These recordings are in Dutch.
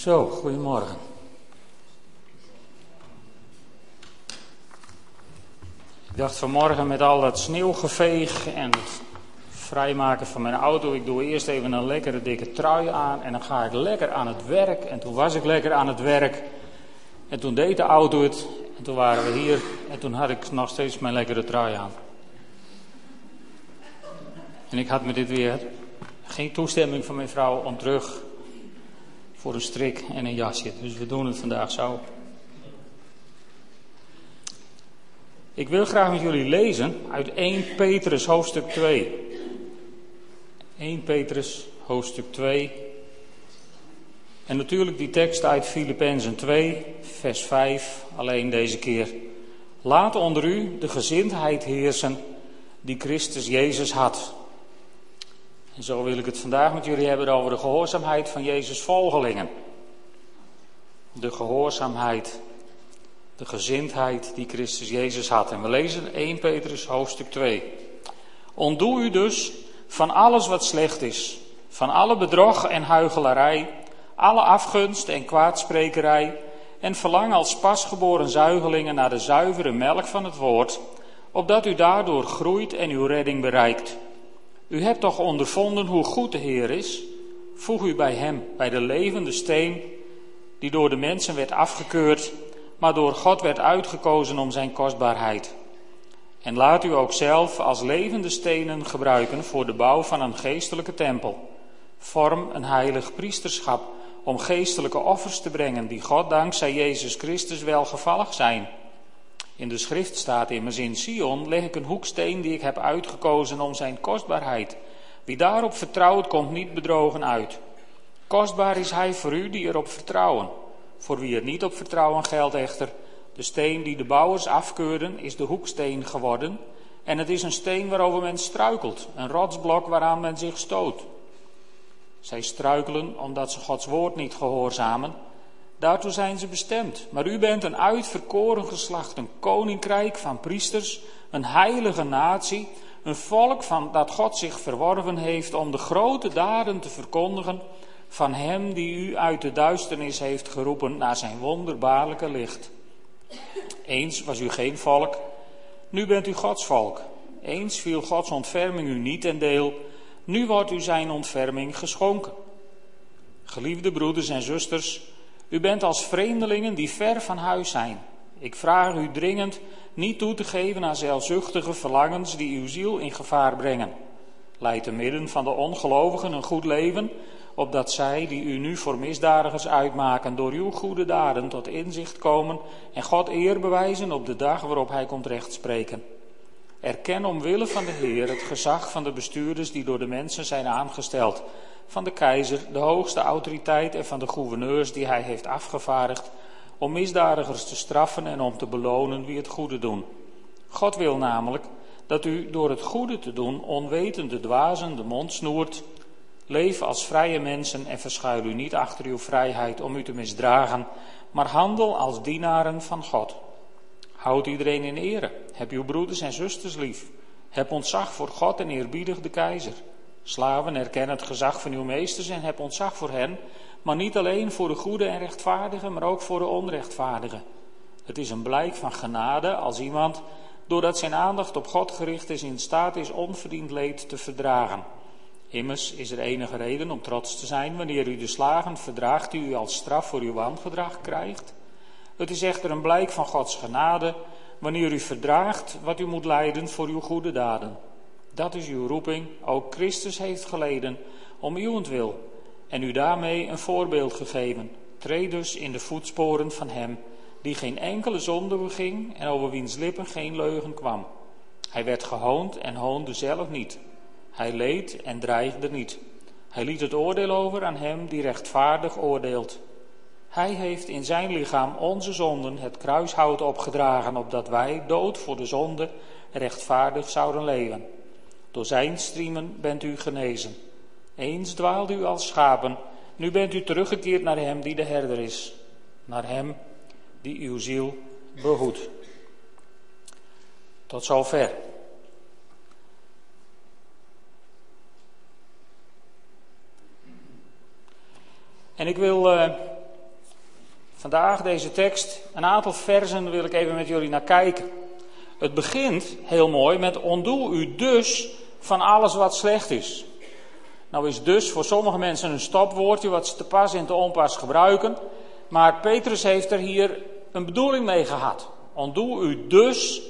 Zo, goedemorgen. Ik dacht vanmorgen met al dat sneeuwgeveeg en het vrijmaken van mijn auto, ik doe eerst even een lekkere dikke trui aan en dan ga ik lekker aan het werk. En toen was ik lekker aan het werk en toen deed de auto het en toen waren we hier en toen had ik nog steeds mijn lekkere trui aan. En ik had me dit weer geen toestemming van mijn vrouw om terug voor een strik en een jasje. Dus we doen het vandaag zo. Ik wil graag met jullie lezen uit 1 Petrus hoofdstuk 2. 1 Petrus hoofdstuk 2. En natuurlijk die tekst uit Filippenzen 2, vers 5, alleen deze keer. Laat onder u de gezindheid heersen die Christus Jezus had. Zo wil ik het vandaag met jullie hebben over de gehoorzaamheid van Jezus' volgelingen. De gehoorzaamheid, de gezindheid die Christus Jezus had. En we lezen 1 Petrus hoofdstuk 2. Ontdoe u dus van alles wat slecht is, van alle bedrog en huichelarij, alle afgunst en kwaadsprekerij, en verlang als pasgeboren zuigelingen naar de zuivere melk van het woord, opdat u daardoor groeit en uw redding bereikt. U hebt toch ondervonden hoe goed de Heer is? Voeg u bij Hem, bij de levende steen, die door de mensen werd afgekeurd, maar door God werd uitgekozen om Zijn kostbaarheid. En laat u ook zelf als levende stenen gebruiken voor de bouw van een geestelijke tempel. Vorm een heilig priesterschap om geestelijke offers te brengen die God dankzij Jezus Christus welgevallig zijn. In de schrift staat immers in Sion leg ik een hoeksteen die ik heb uitgekozen om zijn kostbaarheid. Wie daarop vertrouwt, komt niet bedrogen uit. Kostbaar is hij voor u die erop vertrouwen. Voor wie er niet op vertrouwen geldt echter, de steen die de bouwers afkeurden, is de hoeksteen geworden. En het is een steen waarover men struikelt, een rotsblok waaraan men zich stoot. Zij struikelen omdat ze Gods woord niet gehoorzamen Daartoe zijn ze bestemd. Maar u bent een uitverkoren geslacht, een koninkrijk van priesters, een heilige natie, een volk van dat God zich verworven heeft om de grote daden te verkondigen van Hem die u uit de duisternis heeft geroepen naar zijn wonderbaarlijke licht. Eens was u geen volk, nu bent u Gods volk. Eens viel Gods ontferming u niet ten deel, nu wordt u zijn ontferming geschonken. Geliefde broeders en zusters, u bent als vreemdelingen die ver van huis zijn. Ik vraag u dringend niet toe te geven aan zelfzuchtige verlangens die uw ziel in gevaar brengen. Leid te midden van de ongelovigen een goed leven, opdat zij, die u nu voor misdadigers uitmaken, door uw goede daden tot inzicht komen en God eer bewijzen op de dag waarop Hij komt rechtspreken. Erken omwille van de Heer het gezag van de bestuurders die door de mensen zijn aangesteld van de keizer, de hoogste autoriteit en van de gouverneurs die hij heeft afgevaardigd om misdadigers te straffen en om te belonen wie het goede doen. God wil namelijk dat u door het goede te doen onwetende dwazen de mond snoert. Leef als vrije mensen en verschuil u niet achter uw vrijheid om u te misdragen, maar handel als dienaren van God. Houd iedereen in ere. Heb uw broeders en zusters lief. Heb ontzag voor God en eerbiedig de keizer. Slaven, erken het gezag van uw meesters en heb ontzag voor hen, maar niet alleen voor de goede en rechtvaardigen, maar ook voor de onrechtvaardigen. Het is een blijk van genade als iemand, doordat zijn aandacht op God gericht is, in staat is onverdiend leed te verdragen. Immers is er enige reden om trots te zijn wanneer u de slagen verdraagt die u als straf voor uw wangedrag krijgt. Het is echter een blijk van Gods genade wanneer u verdraagt wat u moet lijden voor uw goede daden. Dat is uw roeping. Ook Christus heeft geleden om uwentwil en u daarmee een voorbeeld gegeven. Treed dus in de voetsporen van hem, die geen enkele zonde beging en over wiens lippen geen leugen kwam. Hij werd gehoond en hoonde zelf niet. Hij leed en dreigde niet. Hij liet het oordeel over aan hem die rechtvaardig oordeelt. Hij heeft in zijn lichaam onze zonden het kruishout opgedragen, opdat wij, dood voor de zonde, rechtvaardig zouden leven. Door zijn striemen bent u genezen. Eens dwaalde u als schapen, nu bent u teruggekeerd naar hem die de herder is, naar hem die uw ziel behoedt. Tot zover. En ik wil uh, vandaag deze tekst, een aantal versen wil ik even met jullie naar kijken. Het begint heel mooi met ontdoe u dus van alles wat slecht is. Nou is dus voor sommige mensen een stopwoordje wat ze te pas en te onpas gebruiken. Maar Petrus heeft er hier een bedoeling mee gehad. Ontdoe u dus.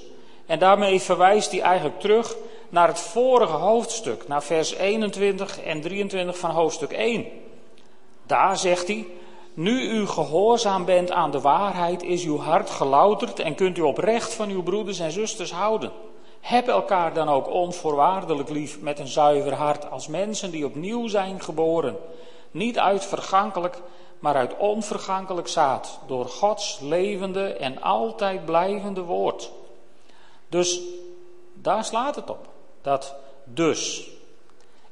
En daarmee verwijst hij eigenlijk terug naar het vorige hoofdstuk, naar vers 21 en 23 van hoofdstuk 1. Daar zegt hij, nu u gehoorzaam bent aan de waarheid, is uw hart gelouterd en kunt u oprecht van uw broeders en zusters houden. Heb elkaar dan ook onvoorwaardelijk lief met een zuiver hart als mensen die opnieuw zijn geboren. Niet uit vergankelijk, maar uit onvergankelijk zaad, door Gods levende en altijd blijvende woord. Dus daar slaat het op. Dat dus.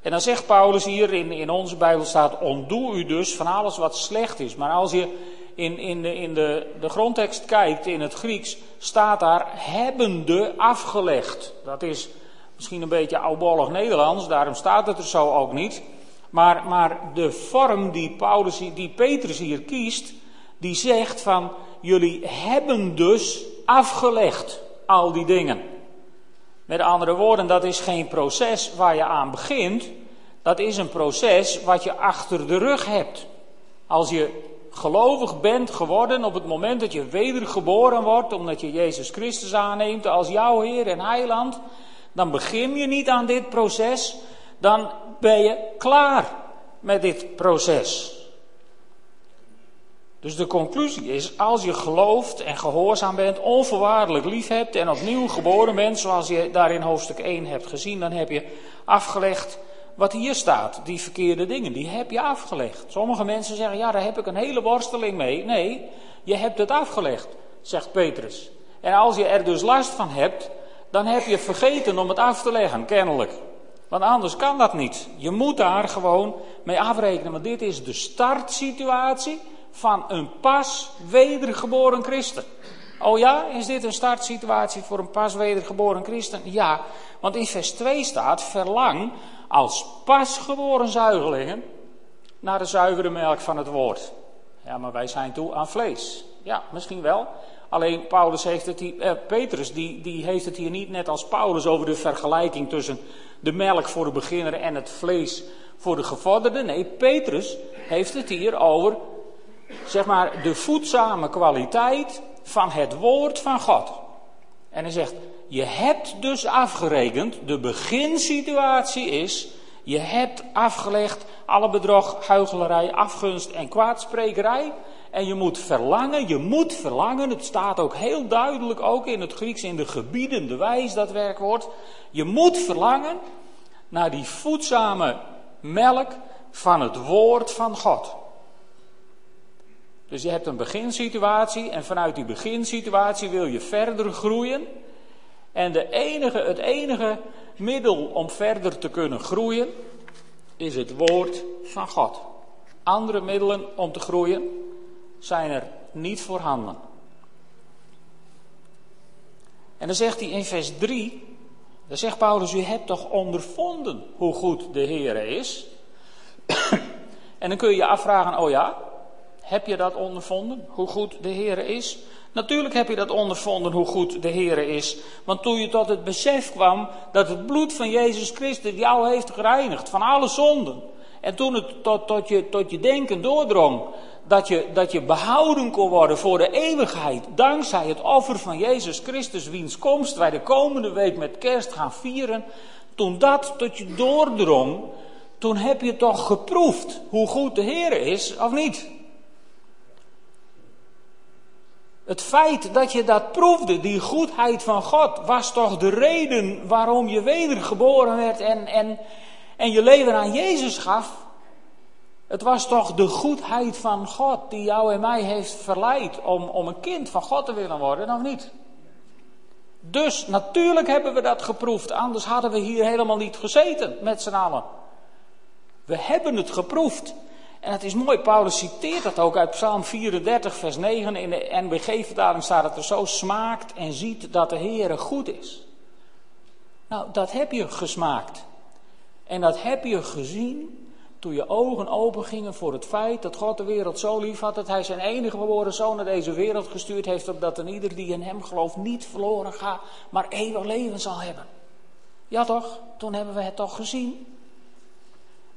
En dan zegt Paulus hier in, in onze Bijbel staat: ontdoe u dus van alles wat slecht is. Maar als je in, in, de, in de, de grondtekst kijkt, in het Grieks, staat daar hebbende afgelegd. Dat is misschien een beetje oudbollig Nederlands, daarom staat het er zo ook niet. Maar, maar de vorm die, Paulus, die Petrus hier kiest, die zegt van jullie hebben dus afgelegd al die dingen. Met andere woorden, dat is geen proces waar je aan begint. Dat is een proces wat je achter de rug hebt. Als je gelovig bent geworden op het moment dat je wedergeboren wordt, omdat je Jezus Christus aanneemt als jouw Heer en Heiland, dan begin je niet aan dit proces, dan ben je klaar met dit proces. Dus de conclusie is, als je gelooft en gehoorzaam bent, onvoorwaardelijk lief hebt en opnieuw geboren bent, zoals je daar in hoofdstuk 1 hebt gezien, dan heb je afgelegd wat hier staat, die verkeerde dingen, die heb je afgelegd. Sommige mensen zeggen, ja, daar heb ik een hele worsteling mee. Nee, je hebt het afgelegd, zegt Petrus. En als je er dus last van hebt, dan heb je vergeten om het af te leggen, kennelijk. Want anders kan dat niet. Je moet daar gewoon mee afrekenen, want dit is de startsituatie van een pas wedergeboren christen. Oh ja, is dit een startsituatie voor een pas wedergeboren christen? Ja, want in vers 2 staat: verlang als pasgeboren zuigelingen naar de zuivere melk van het woord. Ja, maar wij zijn toe aan vlees. Ja, misschien wel. Alleen Paulus heeft het hier, eh, Petrus die, die heeft het hier niet net als Paulus over de vergelijking tussen de melk voor de beginner en het vlees voor de gevorderde. Nee, Petrus heeft het hier over, zeg maar, de voedzame kwaliteit van het woord van God. En hij zegt, je hebt dus afgerekend, de beginsituatie is, je hebt afgelegd alle bedrog, huichelarij, afgunst en kwaadsprekerij. En je moet verlangen, je moet verlangen, het staat ook heel duidelijk ook in het Grieks in de gebiedende wijs, dat werkwoord. Je moet verlangen naar die voedzame melk van het woord van God. Dus je hebt een beginsituatie en vanuit die beginsituatie wil je verder groeien. En de enige, het enige middel om verder te kunnen groeien is het woord van God. Andere middelen om te groeien zijn er niet voorhanden. En dan zegt hij in vers 3, dan zegt Paulus, u hebt toch ondervonden hoe goed de Heer is? en dan kun je je afvragen, oh ja, heb je dat ondervonden, hoe goed de Heer is? Natuurlijk heb je dat ondervonden hoe goed de Heer is. Want toen je tot het besef kwam dat het bloed van Jezus Christus jou heeft gereinigd van alle zonden. En toen het tot, tot, je, tot je denken doordrong dat je, dat je behouden kon worden voor de eeuwigheid. Dankzij het offer van Jezus Christus, wiens komst wij de komende week met kerst gaan vieren. Toen dat tot je doordrong, toen heb je toch geproefd hoe goed de Heer is, of niet? Het feit dat je dat proefde, die goedheid van God, was toch de reden waarom je wedergeboren werd en, en, en je leven aan Jezus gaf. Het was toch de goedheid van God die jou en mij heeft verleid om, om een kind van God te willen worden, of niet? Dus natuurlijk hebben we dat geproefd, anders hadden we hier helemaal niet gezeten met z'n allen. We hebben het geproefd. En het is mooi, Paulus citeert dat ook uit Psalm 34, vers 9. In de NBG-vertaling staat het er zo: smaakt en ziet dat de Heer goed is. Nou, dat heb je gesmaakt. En dat heb je gezien Toen je ogen open gingen voor het feit dat God de wereld zo lief had dat hij zijn enige geboren zoon naar deze wereld gestuurd heeft, opdat een ieder die in hem gelooft niet verloren gaat, maar eeuwig leven zal hebben. Ja toch? Toen hebben we het toch gezien.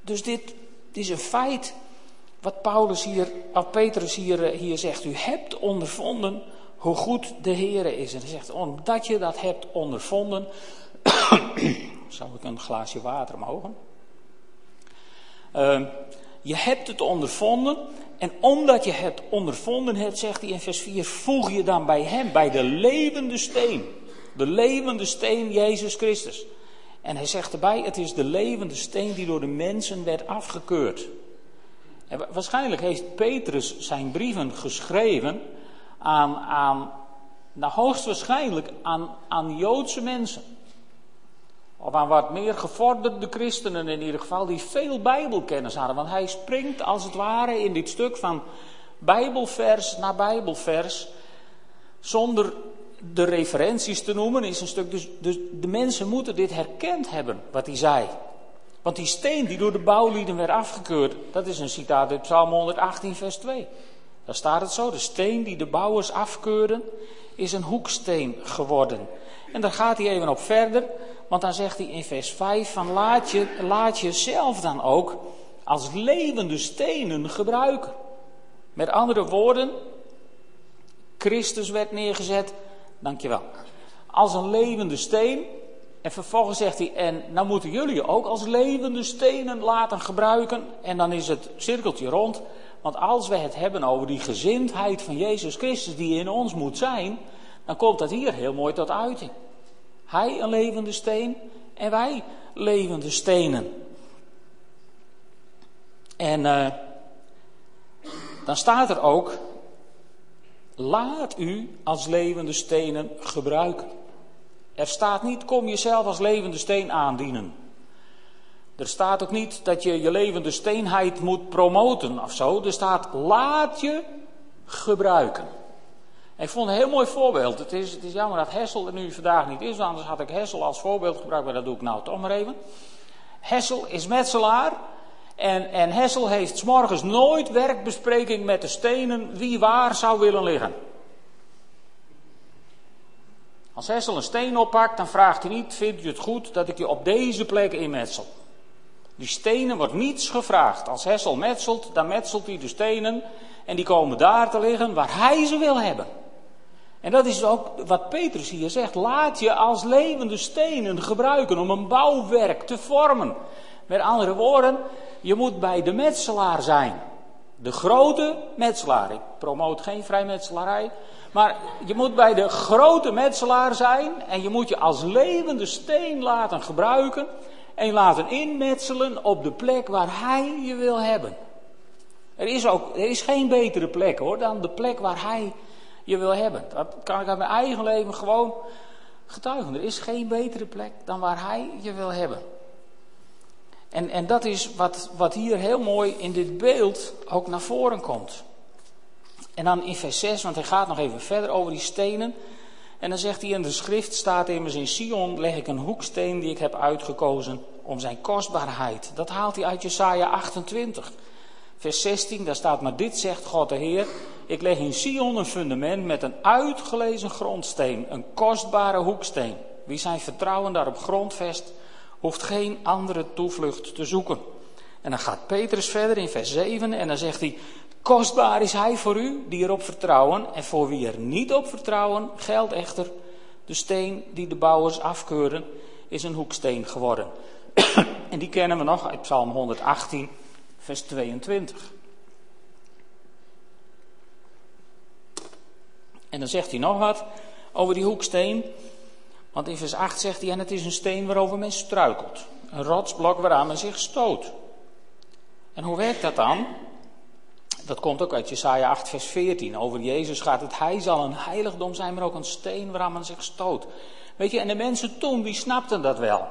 Dus dit, dit is een feit wat Paulus hier, Petrus hier, eh, hier zegt. U hebt ondervonden hoe goed de Heer is. En hij zegt, omdat je dat hebt ondervonden, zou ik een glaasje water mogen? Uh, je hebt het ondervonden. En omdat je het ondervonden hebt, zegt hij in vers 4, voeg je dan bij hem, bij de levende steen. De levende steen, Jezus Christus. En hij zegt erbij, het is de levende steen die door de mensen werd afgekeurd. Waarschijnlijk heeft Petrus zijn brieven geschreven aan, aan nou hoogstwaarschijnlijk aan, aan Joodse mensen. Of aan wat meer gevorderde christenen in ieder geval, die veel Bijbelkennis hadden. Want hij springt als het ware in dit stuk van Bijbelvers naar Bijbelvers. Zonder de referenties te noemen, is een stuk. Dus, dus de mensen moeten dit herkend hebben, wat hij zei. Want die steen die door de bouwlieden werd afgekeurd, dat is een citaat uit Psalm 118, vers 2. Daar staat het zo: de steen die de bouwers afkeurden, is een hoeksteen geworden. En daar gaat hij even op verder, want dan zegt hij in vers 5 van laat je, laat je zelf dan ook als levende stenen gebruiken. Met andere woorden, Christus werd neergezet, dankjewel, als een levende steen. En vervolgens zegt hij, en nou moeten jullie ook als levende stenen laten gebruiken. En dan is het cirkeltje rond. Want als we het hebben over die gezindheid van Jezus Christus die in ons moet zijn, dan komt dat hier heel mooi tot uiting. Hij een levende steen en wij levende stenen. En uh, dan staat er ook, laat u als levende stenen gebruiken. Er staat niet, kom jezelf als levende steen aandienen. Er staat ook niet dat je je levende steenheid moet promoten of zo. Er staat, laat je gebruiken. ik vond een heel mooi voorbeeld. Het is, het is jammer dat Hessel er nu vandaag niet is, anders had ik Hessel als voorbeeld gebruikt, maar dat doe ik nou toch maar even. Hessel is metselaar en, en Hessel heeft s morgens nooit werkbespreking met de stenen wie waar zou willen liggen. Als Hessel een steen oppakt, dan vraagt hij niet: Vindt u het goed dat ik je op deze plek inmetsel? Die stenen wordt niets gevraagd. Als Hessel metselt, dan metselt hij de stenen en die komen daar te liggen waar hij ze wil hebben. En dat is ook wat Petrus hier zegt. Laat je als levende stenen gebruiken om een bouwwerk te vormen. Met andere woorden, je moet bij de metselaar zijn. De grote metselaar. Ik promoot geen vrijmetselarij. Maar je moet bij de grote metselaar zijn en je moet je als levende steen laten gebruiken en laten inmetselen op de plek waar hij je wil hebben. Er is, ook, er is geen betere plek hoor dan de plek waar hij je wil hebben. Dat kan ik uit mijn eigen leven gewoon getuigen. Er is geen betere plek dan waar hij je wil hebben. En, en dat is wat, wat hier heel mooi in dit beeld ook naar voren komt. En dan in vers 6, want hij gaat nog even verder over die stenen. En dan zegt hij in de schrift, staat immers in Sion, leg ik een hoeksteen die ik heb uitgekozen om zijn kostbaarheid. Dat haalt hij uit Jesaja 28. Vers 16, daar staat, maar dit zegt God de Heer, ik leg in Sion een fundament met een uitgelezen grondsteen, een kostbare hoeksteen. Wie zijn vertrouwen daarop grondvest, hoeft geen andere toevlucht te zoeken. En dan gaat Petrus verder in vers 7 en dan zegt hij, Kostbaar is hij voor u die erop vertrouwen. En voor wie er niet op vertrouwen, geldt echter: de steen die de bouwers afkeuren, is een hoeksteen geworden. en die kennen we nog uit Psalm 118, vers 22. En dan zegt hij nog wat over die hoeksteen. Want in vers 8 zegt hij: En het is een steen waarover men struikelt. Een rotsblok waaraan men zich stoot. En hoe werkt dat dan? Dat komt ook uit Jesaja 8, vers 14. Over Jezus gaat het. Hij zal een heiligdom zijn, maar ook een steen waaraan men zich stoot. Weet je, en de mensen toen, die snapten dat wel.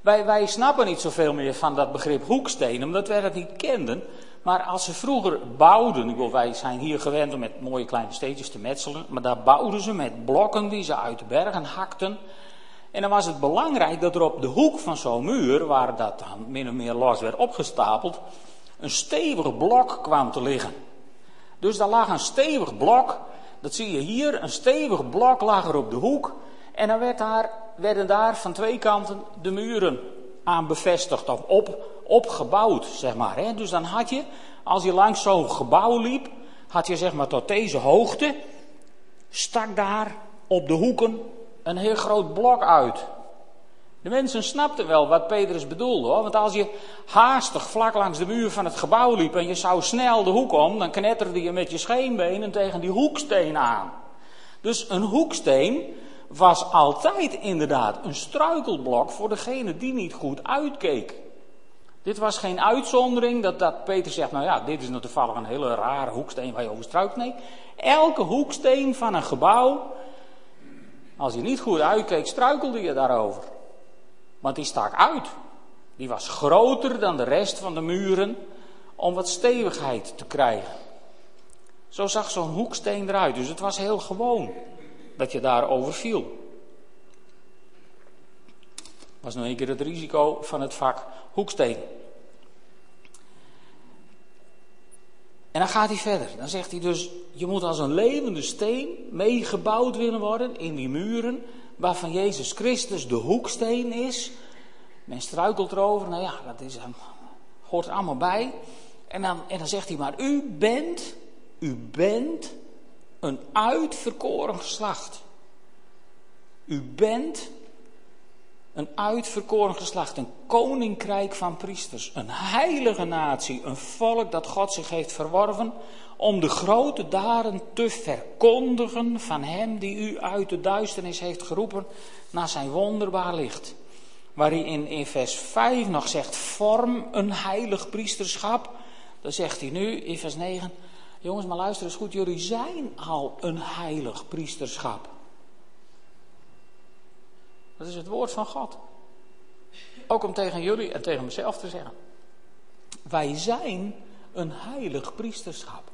Wij, wij snappen niet zoveel meer van dat begrip hoeksteen, omdat wij dat niet kenden. Maar als ze vroeger bouwden, ik wij zijn hier gewend om met mooie kleine steentjes te metselen, maar daar bouwden ze met blokken die ze uit de bergen hakten. En dan was het belangrijk dat er op de hoek van zo'n muur, waar dat dan min of meer los werd opgestapeld, een stevig blok kwam te liggen. Dus daar lag een stevig blok, dat zie je hier, een stevig blok lag er op de hoek. En dan werd daar, werden daar van twee kanten de muren aan bevestigd of op, opgebouwd, zeg maar. Hè? Dus dan had je, als je langs zo'n gebouw liep, had je zeg maar tot deze hoogte, stak daar op de hoeken een heel groot blok uit. De mensen snapten wel wat Petrus bedoelde hoor. Want als je haastig vlak langs de muur van het gebouw liep en je zou snel de hoek om, dan knetterde je met je scheenbenen tegen die hoeksteen aan. Dus een hoeksteen was altijd inderdaad een struikelblok voor degene die niet goed uitkeek. Dit was geen uitzondering dat, dat Peter zegt, nou ja, dit is nou toevallig een hele rare hoeksteen waar je over struikelt. Nee, elke hoeksteen van een gebouw, als je niet goed uitkeek, struikelde je daarover. Want die stak uit. Die was groter dan de rest van de muren om wat stevigheid te krijgen. Zo zag zo'n hoeksteen eruit. Dus het was heel gewoon dat je daarover viel. Was nog een keer het risico van het vak hoeksteen. En dan gaat hij verder. Dan zegt hij dus, je moet als een levende steen meegebouwd willen worden in die muren waarvan Jezus Christus de hoeksteen is. Men struikelt erover, nou ja, dat is, hoort er allemaal bij. En dan, en dan zegt hij, maar u bent, u bent een uitverkoren geslacht. U bent een uitverkoren geslacht, een koninkrijk van priesters, een heilige natie, een volk dat God zich heeft verworven om de grote daden te verkondigen van Hem die u uit de duisternis heeft geroepen naar zijn wonderbaar licht. Waar hij in, vers 5 nog zegt, vorm een heilig priesterschap. Dan zegt hij nu in vers 9, jongens maar luister eens goed, jullie zijn al een heilig priesterschap. Dat is het woord van God. Ook om tegen jullie en tegen mezelf te zeggen. Wij zijn een heilig priesterschap.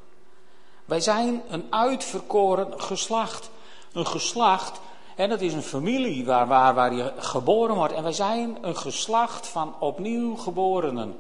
Wij zijn een uitverkoren geslacht. Een geslacht, en dat is een familie waar, waar, waar je geboren wordt. En wij zijn een geslacht van opnieuw geborenen.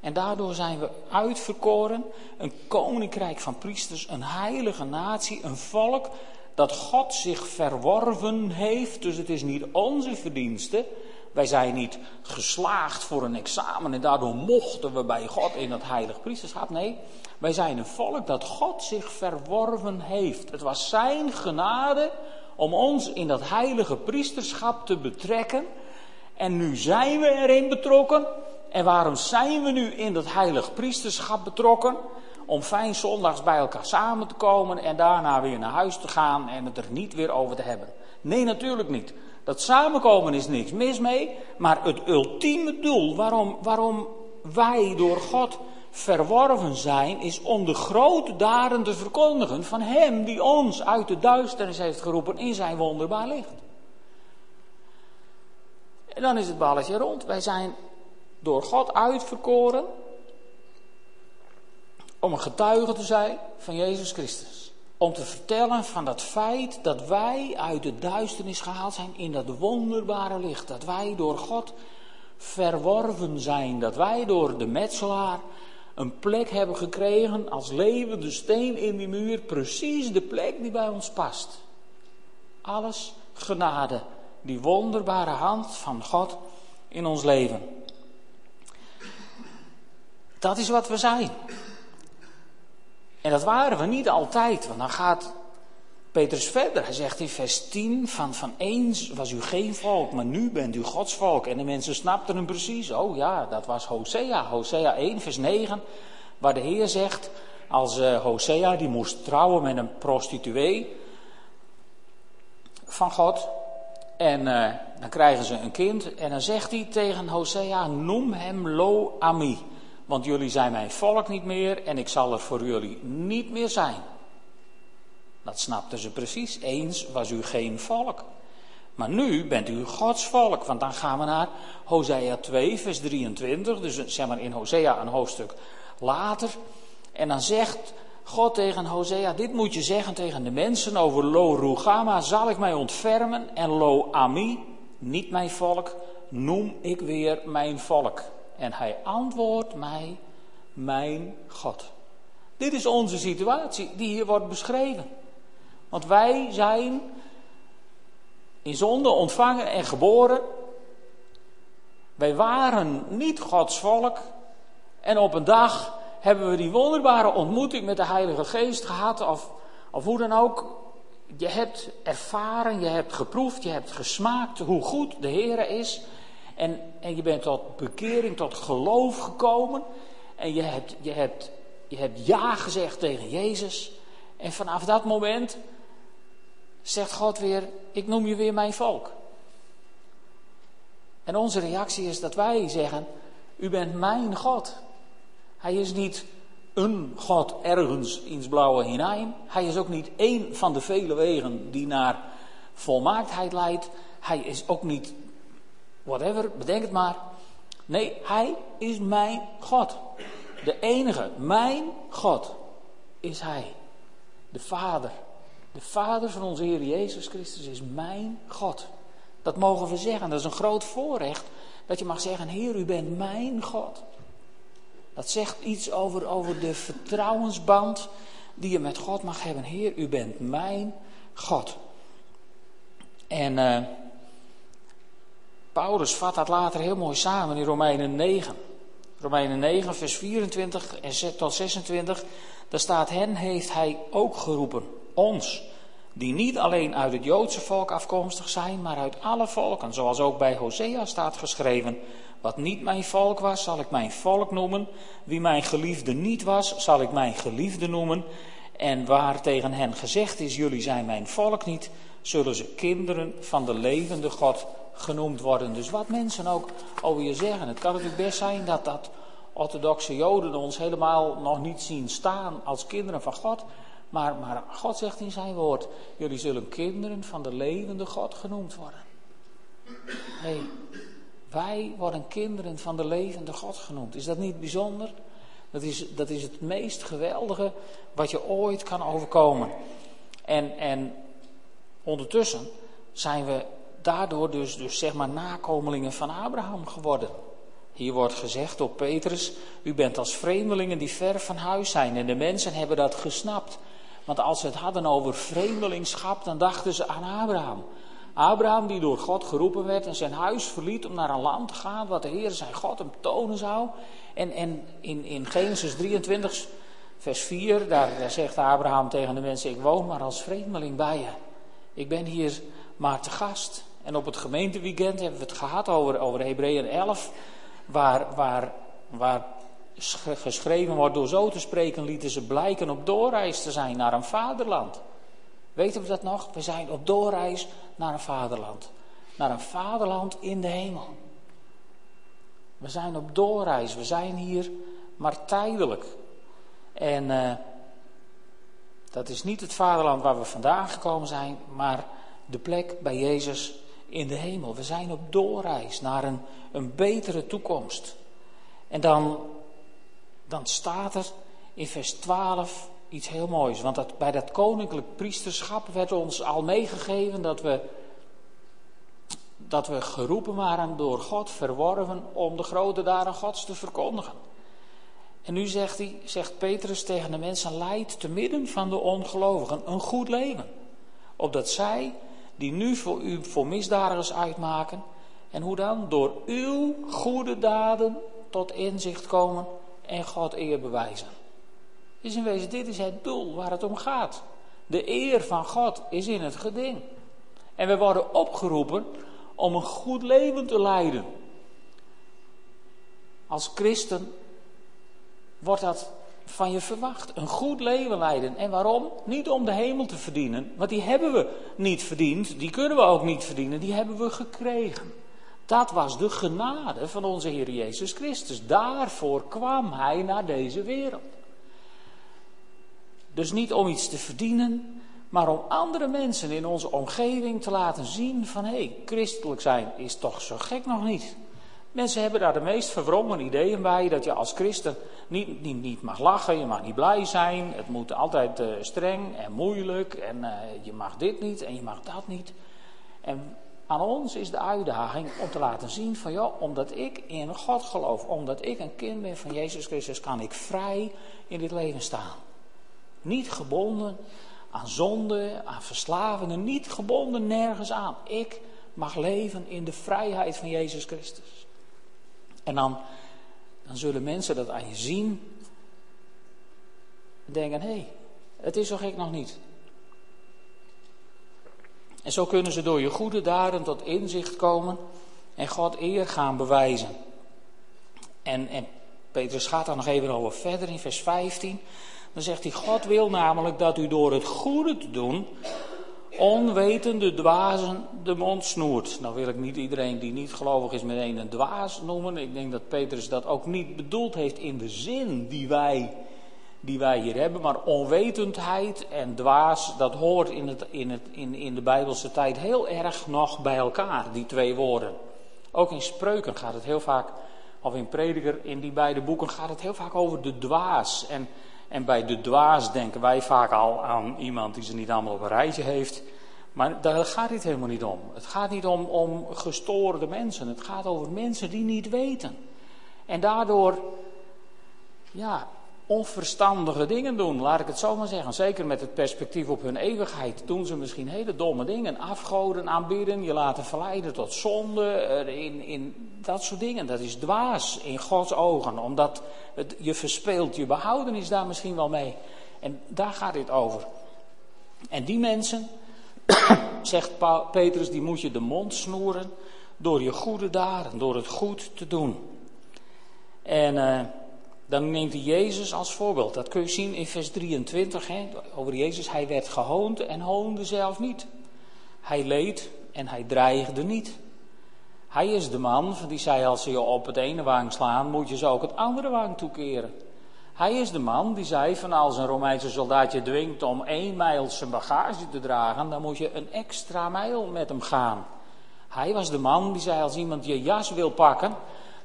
En daardoor zijn we uitverkoren, een koninkrijk van priesters, een heilige natie, een volk dat God zich verworven heeft. Dus het is niet onze verdienste. Wij zijn niet geslaagd voor een examen en daardoor mochten we bij God in dat heilig priesterschap. Nee, wij zijn een volk dat God zich verworven heeft. Het was zijn genade om ons in dat heilige priesterschap te betrekken. En nu zijn we erin betrokken. En waarom zijn we nu in dat heilig priesterschap betrokken? Om fijn zondags bij elkaar samen te komen en daarna weer naar huis te gaan en het er niet weer over te hebben. Nee, natuurlijk niet. Dat samenkomen is niks mis mee, maar het ultieme doel waarom, waarom wij door God verworven zijn, is om de grote daden te verkondigen van Hem die ons uit de duisternis heeft geroepen in zijn wonderbaar licht. En dan is het balletje rond. Wij zijn door God uitverkoren om een getuige te zijn van Jezus Christus. Om te vertellen van dat feit dat wij uit de duisternis gehaald zijn in dat wonderbare licht. Dat wij door God verworven zijn. Dat wij door de metselaar een plek hebben gekregen als levende steen in die muur. Precies de plek die bij ons past. Alles genade. Die wonderbare hand van God in ons leven. Dat is wat we zijn. En dat waren we niet altijd, want dan gaat Petrus verder. Hij zegt in vers 10 van, van eens was u geen volk, maar nu bent u Gods volk. En de mensen snapten hem precies. Oh ja, dat was Hosea. Hosea 1 vers 9, waar de Heer zegt, als uh, Hosea die moest trouwen met een prostituee van God. En uh, dan krijgen ze een kind en dan zegt hij tegen Hosea, noem hem Lo Ami. Want jullie zijn mijn volk niet meer en ik zal er voor jullie niet meer zijn. Dat snapten ze precies. Eens was u geen volk. Maar nu bent u Gods volk. Want dan gaan we naar Hosea 2, vers 23. Dus zeg maar in Hosea een hoofdstuk later. En dan zegt God tegen Hosea: Dit moet je zeggen tegen de mensen over Lo Rugama. Zal ik mij ontfermen? En Lo Ami, niet mijn volk, noem ik weer mijn volk. En hij antwoordt mij, mijn God. Dit is onze situatie die hier wordt beschreven. Want wij zijn in zonde ontvangen en geboren. Wij waren niet Gods volk. En op een dag hebben we die wonderbare ontmoeting met de Heilige Geest gehad. Of, of hoe dan ook. Je hebt ervaren, je hebt geproefd, je hebt gesmaakt hoe goed de Heer is. En, en je bent tot bekering, tot geloof gekomen. En je hebt, je, hebt, je hebt ja gezegd tegen Jezus. En vanaf dat moment zegt God weer: Ik noem je weer mijn volk. En onze reactie is dat wij zeggen: U bent mijn God. Hij is niet een God ergens in het blauwe hinein. Hij is ook niet één van de vele wegen die naar volmaaktheid leidt. Hij is ook niet whatever, bedenk het maar. Nee, hij is mijn God. De enige, mijn God is hij. De Vader. De Vader van onze Heer Jezus Christus is mijn God. Dat mogen we zeggen. Dat is een groot voorrecht. Dat je mag zeggen, Heer, u bent mijn God. Dat zegt iets over, over de vertrouwensband die je met God mag hebben. Heer, u bent mijn God. En uh, Paulus vat dat later heel mooi samen in Romeinen 9. Romeinen 9, vers 24 en tot 26. Daar staat: Hen heeft hij ook geroepen, ons, die niet alleen uit het Joodse volk afkomstig zijn, maar uit alle volken. Zoals ook bij Hosea staat geschreven: Wat niet mijn volk was, zal ik mijn volk noemen. Wie mijn geliefde niet was, zal ik mijn geliefde noemen. En waar tegen hen gezegd is: Jullie zijn mijn volk niet, zullen ze kinderen van de levende God genoemd worden. Dus wat mensen ook over je zeggen. Het kan natuurlijk best zijn dat dat orthodoxe Joden ons helemaal nog niet zien staan als kinderen van God. Maar, maar God zegt in zijn woord: Jullie zullen kinderen van de levende God genoemd worden. hey, wij worden kinderen van de levende God genoemd. Is dat niet bijzonder? Dat is, dat is het meest geweldige wat je ooit kan overkomen. En, en ondertussen zijn we daardoor dus, dus zeg maar nakomelingen van Abraham geworden. Hier wordt gezegd door Petrus, u bent als vreemdelingen die ver van huis zijn. En de mensen hebben dat gesnapt. Want als ze het hadden over vreemdelingschap, dan dachten ze aan Abraham. Abraham die door God geroepen werd en zijn huis verliet om naar een land te gaan wat de Heer zijn God hem tonen zou. En, en in, in Genesis 23, vers 4, daar, daar zegt Abraham tegen de mensen, ik woon maar als vreemdeling bij je. Ik ben hier maar te gast. En op het gemeenteweekend hebben we het gehad over, over Hebreeën 11, waar, waar, waar geschreven wordt door zo te spreken, lieten ze blijken op doorreis te zijn naar een vaderland. Weten we dat nog? We zijn op doorreis naar een vaderland. Naar een vaderland in de hemel. We zijn op doorreis. We zijn hier maar tijdelijk. En uh, dat is niet het vaderland waar we vandaan gekomen zijn, maar de plek bij Jezus in de hemel. We zijn op doorreis naar een, een betere toekomst. En dan, dan staat er in vers 12 iets heel moois. Want dat, bij dat koninklijk priesterschap werd ons al meegegeven dat we, dat we geroepen waren door God, verworven, om de grote daden Gods te verkondigen. En nu zegt, hij, zegt Petrus tegen de mensen, leid te midden van de ongelovigen een goed leven. Opdat zij die nu voor u voor misdadigers uitmaken. En hoe dan? Door uw goede daden tot inzicht komen en God eer bewijzen. Is in wezen, dit is het doel waar het om gaat. De eer van God is in het geding. En we worden opgeroepen om een goed leven te leiden. Als christen wordt dat van je verwacht. Een goed leven leiden. En waarom? Niet om de hemel te verdienen, want die hebben we niet verdiend, die kunnen we ook niet verdienen, die hebben we gekregen. Dat was de genade van onze Heer Jezus Christus. Daarvoor kwam Hij naar deze wereld. Dus niet om iets te verdienen, maar om andere mensen in onze omgeving te laten zien van hé, hey, christelijk zijn is toch zo gek nog niet. Mensen hebben daar de meest verwrongen ideeën bij. Dat je als christen niet, niet, mag lachen, je mag niet blij zijn. Het moet altijd uh, streng en moeilijk. En uh, je mag dit niet en je mag dat niet. En aan ons is de uitdaging om te laten zien van ja, omdat ik in God geloof, omdat ik een kind ben van Jezus Christus, kan ik vrij in dit leven staan. Niet gebonden aan zonde, aan verslavingen, niet gebonden nergens aan. Ik mag leven in de vrijheid van Jezus Christus. En dan, dan zullen mensen dat aan je zien. En denken, hé, hey, het is zo gek nog niet. En zo kunnen ze door je goede daden tot inzicht komen en God eer gaan bewijzen. En, en Petrus gaat daar nog even over verder in vers 15. Dan zegt hij, God wil namelijk dat u door het goede te doen onwetende dwazen de mond snoert. Nou wil ik niet iedereen die niet gelovig is meteen een dwaas noemen. Ik denk dat Petrus dat ook niet bedoeld heeft in de zin die wij, die wij hier hebben. Maar onwetendheid en dwaas, dat hoort in, het, in, het, in, in de Bijbelse tijd heel erg nog bij elkaar, die twee woorden. Ook in spreuken gaat het heel vaak, of in prediker, in die beide boeken gaat het heel vaak over de dwaas. En en bij de dwaas denken wij vaak al aan iemand die ze niet allemaal op een rijtje heeft. Maar daar gaat het helemaal niet om. Het gaat niet om, om gestoorde mensen. Het gaat over mensen die niet weten. En daardoor, ja, onverstandige dingen doen, laat ik het zo maar zeggen. Zeker met het perspectief op hun eeuwigheid doen ze misschien hele domme dingen. Afgoden aanbieden, je laten verleiden tot zonde, in, in dat soort dingen. Dat is dwaas in Gods ogen, omdat je verspeelt je behoudenis daar misschien wel mee. En daar gaat dit over. En die mensen, zegt Petrus, die moet je de mond snoeren door je goede daden, door het goed te doen. En... Uh, dan neemt hij Jezus als voorbeeld. Dat kun je zien in vers 23 hè, over Jezus. Hij werd gehoond en hoonde zelf niet. Hij leed en hij dreigde niet. Hij is de man die zei als ze je op het ene wang slaan, moet je ze ook het andere wang toekeren. Hij is de man die zei van als een Romeinse soldaat je dwingt om één mijl zijn bagage te dragen, dan moet je een extra mijl met hem gaan. Hij was de man die zei als iemand je jas wil pakken,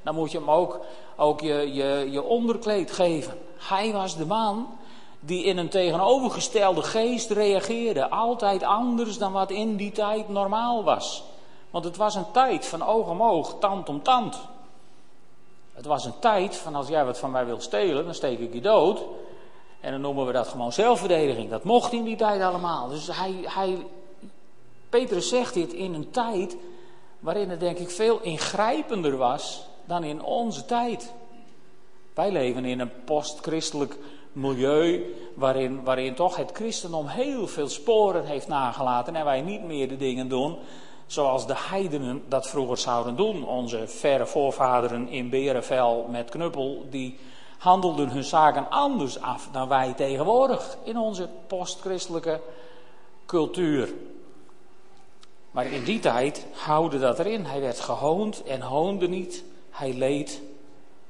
dan moet je hem ook, ook je, je, je onderkleed geven. Hij was de man die in een tegenovergestelde geest reageerde. Altijd anders dan wat in die tijd normaal was. Want het was een tijd van oog om oog, tand om tand. Het was een tijd van als jij wat van mij wil stelen, dan steek ik je dood. En dan noemen we dat gewoon zelfverdediging. Dat mocht in die tijd allemaal. Dus hij, hij, Petrus zegt dit in een tijd waarin het denk ik veel ingrijpender was dan in onze tijd. Wij leven in een postchristelijk milieu waarin, waarin toch het christendom heel veel sporen heeft nagelaten en wij niet meer de dingen doen zoals de heidenen dat vroeger zouden doen. Onze verre voorvaderen in Berenvel met knuppel, die handelden hun zaken anders af dan wij tegenwoordig in onze postchristelijke cultuur. Maar in die tijd houden dat erin. Hij werd gehoond en hoonde niet. Hij leed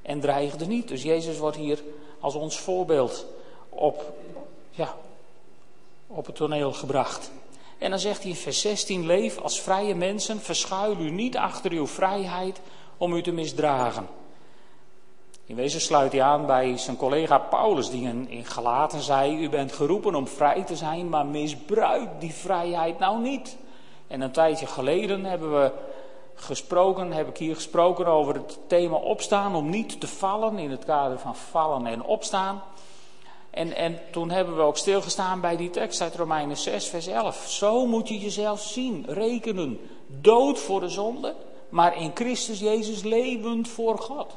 en dreigde niet. Dus Jezus wordt hier als ons voorbeeld op, ja, op het toneel gebracht. En dan zegt hij in vers 16: Leef als vrije mensen, verschuil u niet achter uw vrijheid om u te misdragen. In wezen sluit hij aan bij zijn collega Paulus, die in Galaten zei: U bent geroepen om vrij te zijn, maar misbruik die vrijheid nou niet. En een tijdje geleden hebben we gesproken, heb ik hier gesproken over het thema opstaan, om niet te vallen in het kader van vallen en opstaan. En, en toen hebben we ook stilgestaan bij die tekst uit Romeinen 6, vers 11. Zo moet je jezelf zien, rekenen. Dood voor de zonde, maar in Christus Jezus levend voor God.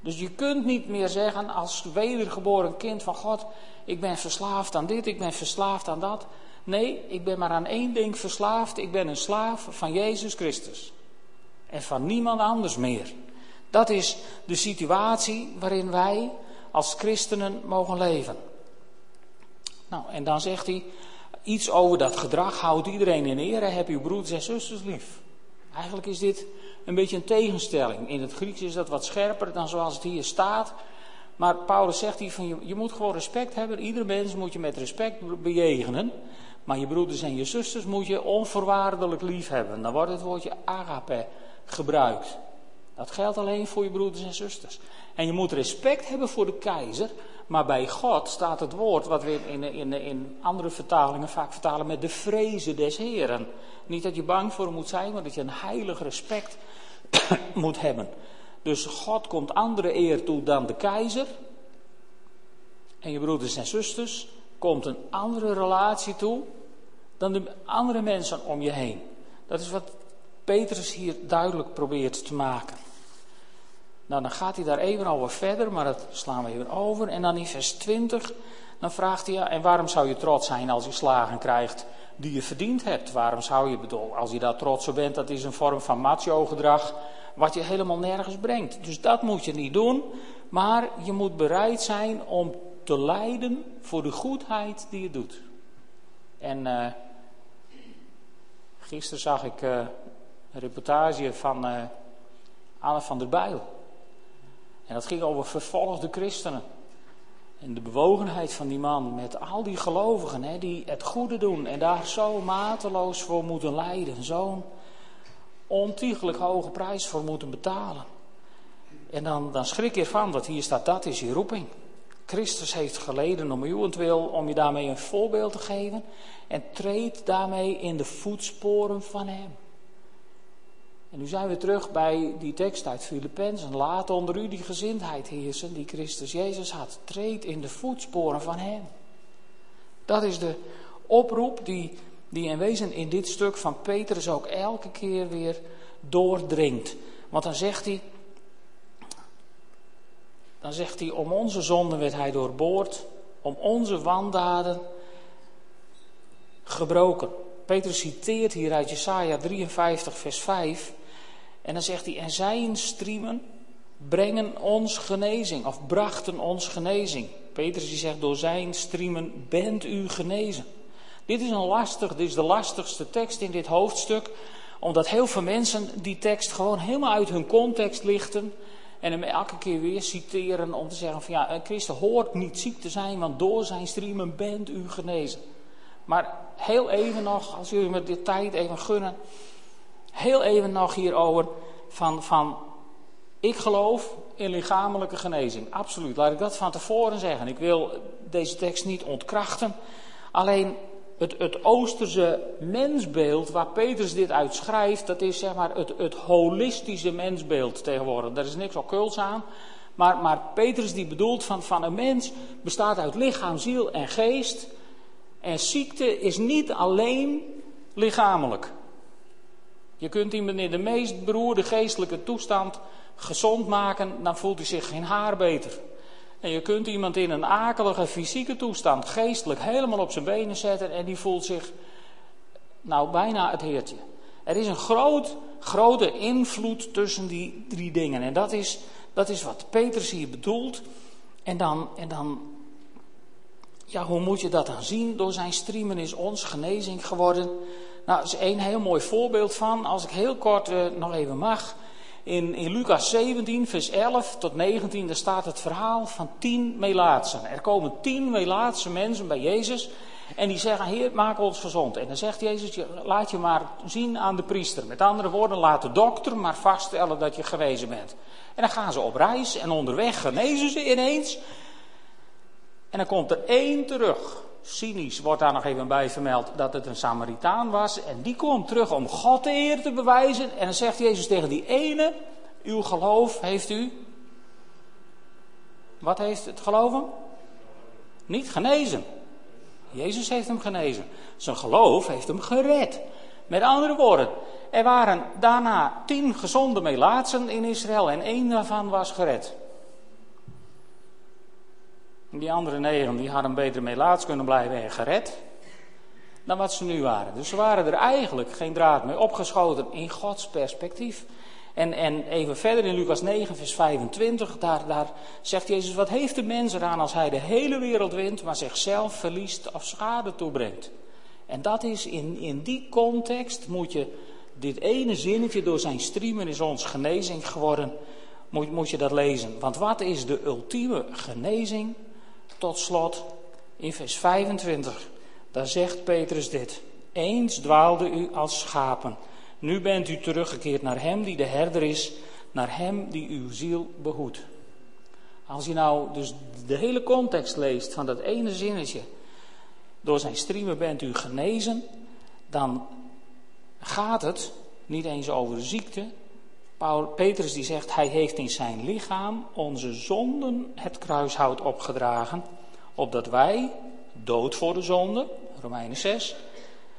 Dus je kunt niet meer zeggen als wedergeboren kind van God: ik ben verslaafd aan dit, ik ben verslaafd aan dat. Nee, ik ben maar aan één ding verslaafd. Ik ben een slaaf van Jezus Christus. En van niemand anders meer. Dat is de situatie waarin wij als christenen mogen leven. Nou, en dan zegt hij iets over dat gedrag. Houd iedereen in ere. Heb uw broeders en zusters lief. Eigenlijk is dit een beetje een tegenstelling. In het Grieks is dat wat scherper dan zoals het hier staat. Maar Paulus zegt hier van je, je moet gewoon respect hebben. Iedere mens moet je met respect bejegenen. Maar je broeders en je zusters moet je onvoorwaardelijk lief hebben. Dan wordt het woordje agape gebruikt. Dat geldt alleen voor je broeders en zusters. En je moet respect hebben voor de keizer, maar bij God staat het woord, wat we in, in, in andere vertalingen vaak vertalen met de vrezen des Heren. Niet dat je bang voor hem moet zijn, maar dat je een heilig respect moet hebben. Dus God komt andere eer toe dan de keizer. En je broeders en zusters komt een andere relatie toe dan de andere mensen om je heen. Dat is wat Petrus hier duidelijk probeert te maken. Nou, dan gaat hij daar even over verder, maar dat slaan we even over. En dan in vers 20, dan vraagt hij, ja, en waarom zou je trots zijn als je slagen krijgt die je verdiend hebt? Waarom zou je, bedoel, als je daar trots op bent, dat is een vorm van macho-gedrag, wat je helemaal nergens brengt. Dus dat moet je niet doen, maar je moet bereid zijn om te lijden voor de goedheid die je doet. En uh, gisteren zag ik uh, een reportage van uh, Anne van der Bijl. En dat ging over vervolgde christenen. En de bewogenheid van die man met al die gelovigen hè, die het goede doen en daar zo mateloos voor moeten lijden. Zo'n ontiegelijk hoge prijs voor moeten betalen. En dan, dan schrik je ervan, want hier staat dat is je roeping. Christus heeft geleden om uwentwil, om je daarmee een voorbeeld te geven. En treed daarmee in de voetsporen van hem. En nu zijn we terug bij die tekst uit Filippenzen. Laat onder u die gezindheid heersen die Christus Jezus had. Treed in de voetsporen van hem. Dat is de oproep die, die in wezen in dit stuk van Petrus ook elke keer weer doordringt. Want dan zegt hij, dan zegt hij, om onze zonden werd hij doorboord, om onze wandaden gebroken. Petrus citeert hier uit Jesaja 53, vers 5. En dan zegt hij, en zijn striemen brengen ons genezing, of brachten ons genezing. Petrus die zegt, door zijn striemen bent u genezen. Dit is een lastig, dit is de lastigste tekst in dit hoofdstuk, omdat heel veel mensen die tekst gewoon helemaal uit hun context lichten en hem elke keer weer citeren om te zeggen van ja, een christen hoort niet ziek te zijn, want door zijn striemen bent u genezen. Maar heel even nog, als jullie me de tijd even gunnen, heel even nog hierover van, van ik geloof in lichamelijke genezing. Absoluut, laat ik dat van tevoren zeggen. Ik wil deze tekst niet ontkrachten. Alleen het, het Oosterse mensbeeld waar Petrus dit uit schrijft, dat is zeg maar het, het holistische mensbeeld tegenwoordig. Daar is niks occults aan. Maar, maar Petrus die bedoelt van, van een mens bestaat uit lichaam, ziel en geest. En ziekte is niet alleen lichamelijk. Je kunt iemand in de meest beroerde geestelijke toestand gezond maken, dan voelt hij zich geen haar beter. En je kunt iemand in een akelige fysieke toestand geestelijk helemaal op zijn benen zetten en die voelt zich nou bijna het heertje. Er is een groot, grote invloed tussen die drie dingen. En dat is, dat is wat Petrus hier bedoelt. En dan, en dan, ja, hoe moet je dat dan zien? Door zijn streamen is ons genezing geworden. Nou, dat is één heel mooi voorbeeld van. Als ik heel kort uh, nog even mag. In, in Lucas 17, vers 11 tot 19, daar staat het verhaal van tien melaatsen. Er komen tien melaatse mensen bij Jezus en die zeggen, Heer, maak ons gezond. En dan zegt Jezus, laat je maar zien aan de priester. Met andere woorden, laat de dokter maar vaststellen dat je gewezen bent. En dan gaan ze op reis en onderweg genezen ze ineens. En dan komt er één terug. Cynisch wordt daar nog even bij vermeld dat het een Samaritaan was. En die komt terug om God de eer te bewijzen. En dan zegt Jezus tegen die ene: Uw geloof heeft u. Wat heeft het geloven? Niet genezen. Jezus heeft hem genezen. Zijn geloof heeft hem gered. Met andere woorden, er waren daarna tien gezonde melaatsen in Israël en één daarvan was gered. Die andere negen die hadden beter mee laatst kunnen blijven en gered dan wat ze nu waren. Dus ze waren er eigenlijk geen draad mee opgeschoten in Gods perspectief. En, en even verder in Lucas 9, vers 25, daar, daar zegt Jezus, wat heeft de mens eraan als hij de hele wereld wint, maar zichzelf verliest of schade toebrengt? En dat is in, in die context moet je dit ene zinnetje door zijn streamen is ons genezing geworden, moet, moet je dat lezen. Want wat is de ultieme genezing? Tot slot, in vers 25, daar zegt Petrus dit. Eens dwaalde u als schapen. Nu bent u teruggekeerd naar hem die de herder is, naar Hem die uw ziel behoedt. Als je nou dus de hele context leest van dat ene zinnetje, door zijn streamen bent u genezen, dan gaat het niet eens over ziekte. Paul, Petrus die zegt, hij heeft in zijn lichaam onze zonden het kruishout opgedragen, opdat wij, dood voor de zonde, Romeinen 6,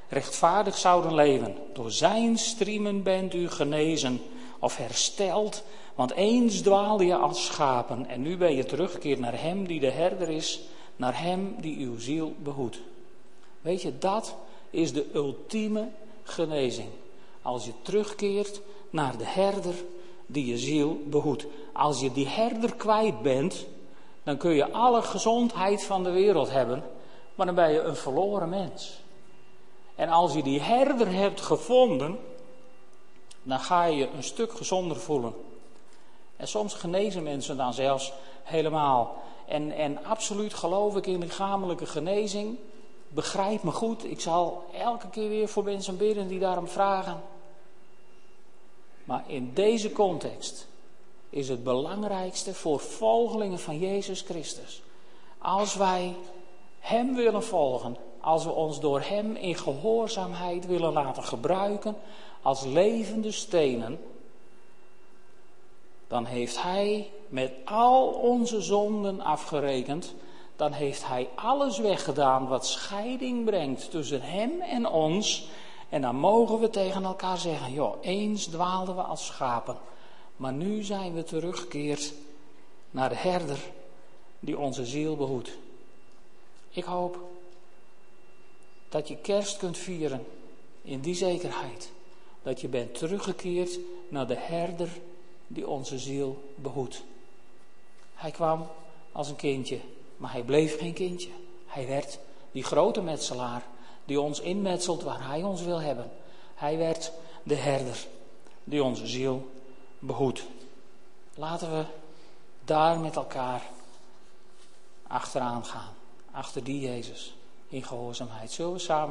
rechtvaardig zouden leven. Door zijn striemen bent u genezen of hersteld, want eens dwaalde je als schapen en nu ben je teruggekeerd naar hem die de herder is, naar hem die uw ziel behoedt. Weet je, dat is de ultieme genezing. Als je terugkeert naar de herder die je ziel behoedt. Als je die herder kwijt bent, dan kun je alle gezondheid van de wereld hebben, maar dan ben je een verloren mens. En als je die herder hebt gevonden, dan ga je je een stuk gezonder voelen. En soms genezen mensen dan zelfs helemaal. En, en absoluut geloof ik in lichamelijke genezing. Begrijp me goed, ik zal elke keer weer voor mensen bidden die daarom vragen. Maar in deze context is het belangrijkste voor volgelingen van Jezus Christus. Als wij Hem willen volgen, als we ons door Hem in gehoorzaamheid willen laten gebruiken als levende stenen, dan heeft Hij met al onze zonden afgerekend. Dan heeft Hij alles weggedaan wat scheiding brengt tussen Hem en ons. En dan mogen we tegen elkaar zeggen: joh, eens dwaalden we als schapen, maar nu zijn we teruggekeerd naar de herder die onze ziel behoedt. Ik hoop dat je kerst kunt vieren in die zekerheid. Dat je bent teruggekeerd naar de herder die onze ziel behoedt. Hij kwam als een kindje, maar hij bleef geen kindje. Hij werd die grote metselaar die ons inmetselt waar hij ons wil hebben. Hij werd de herder die onze ziel behoedt. Laten we daar met elkaar achteraan gaan. Achter die Jezus in gehoorzaamheid. Zullen we samen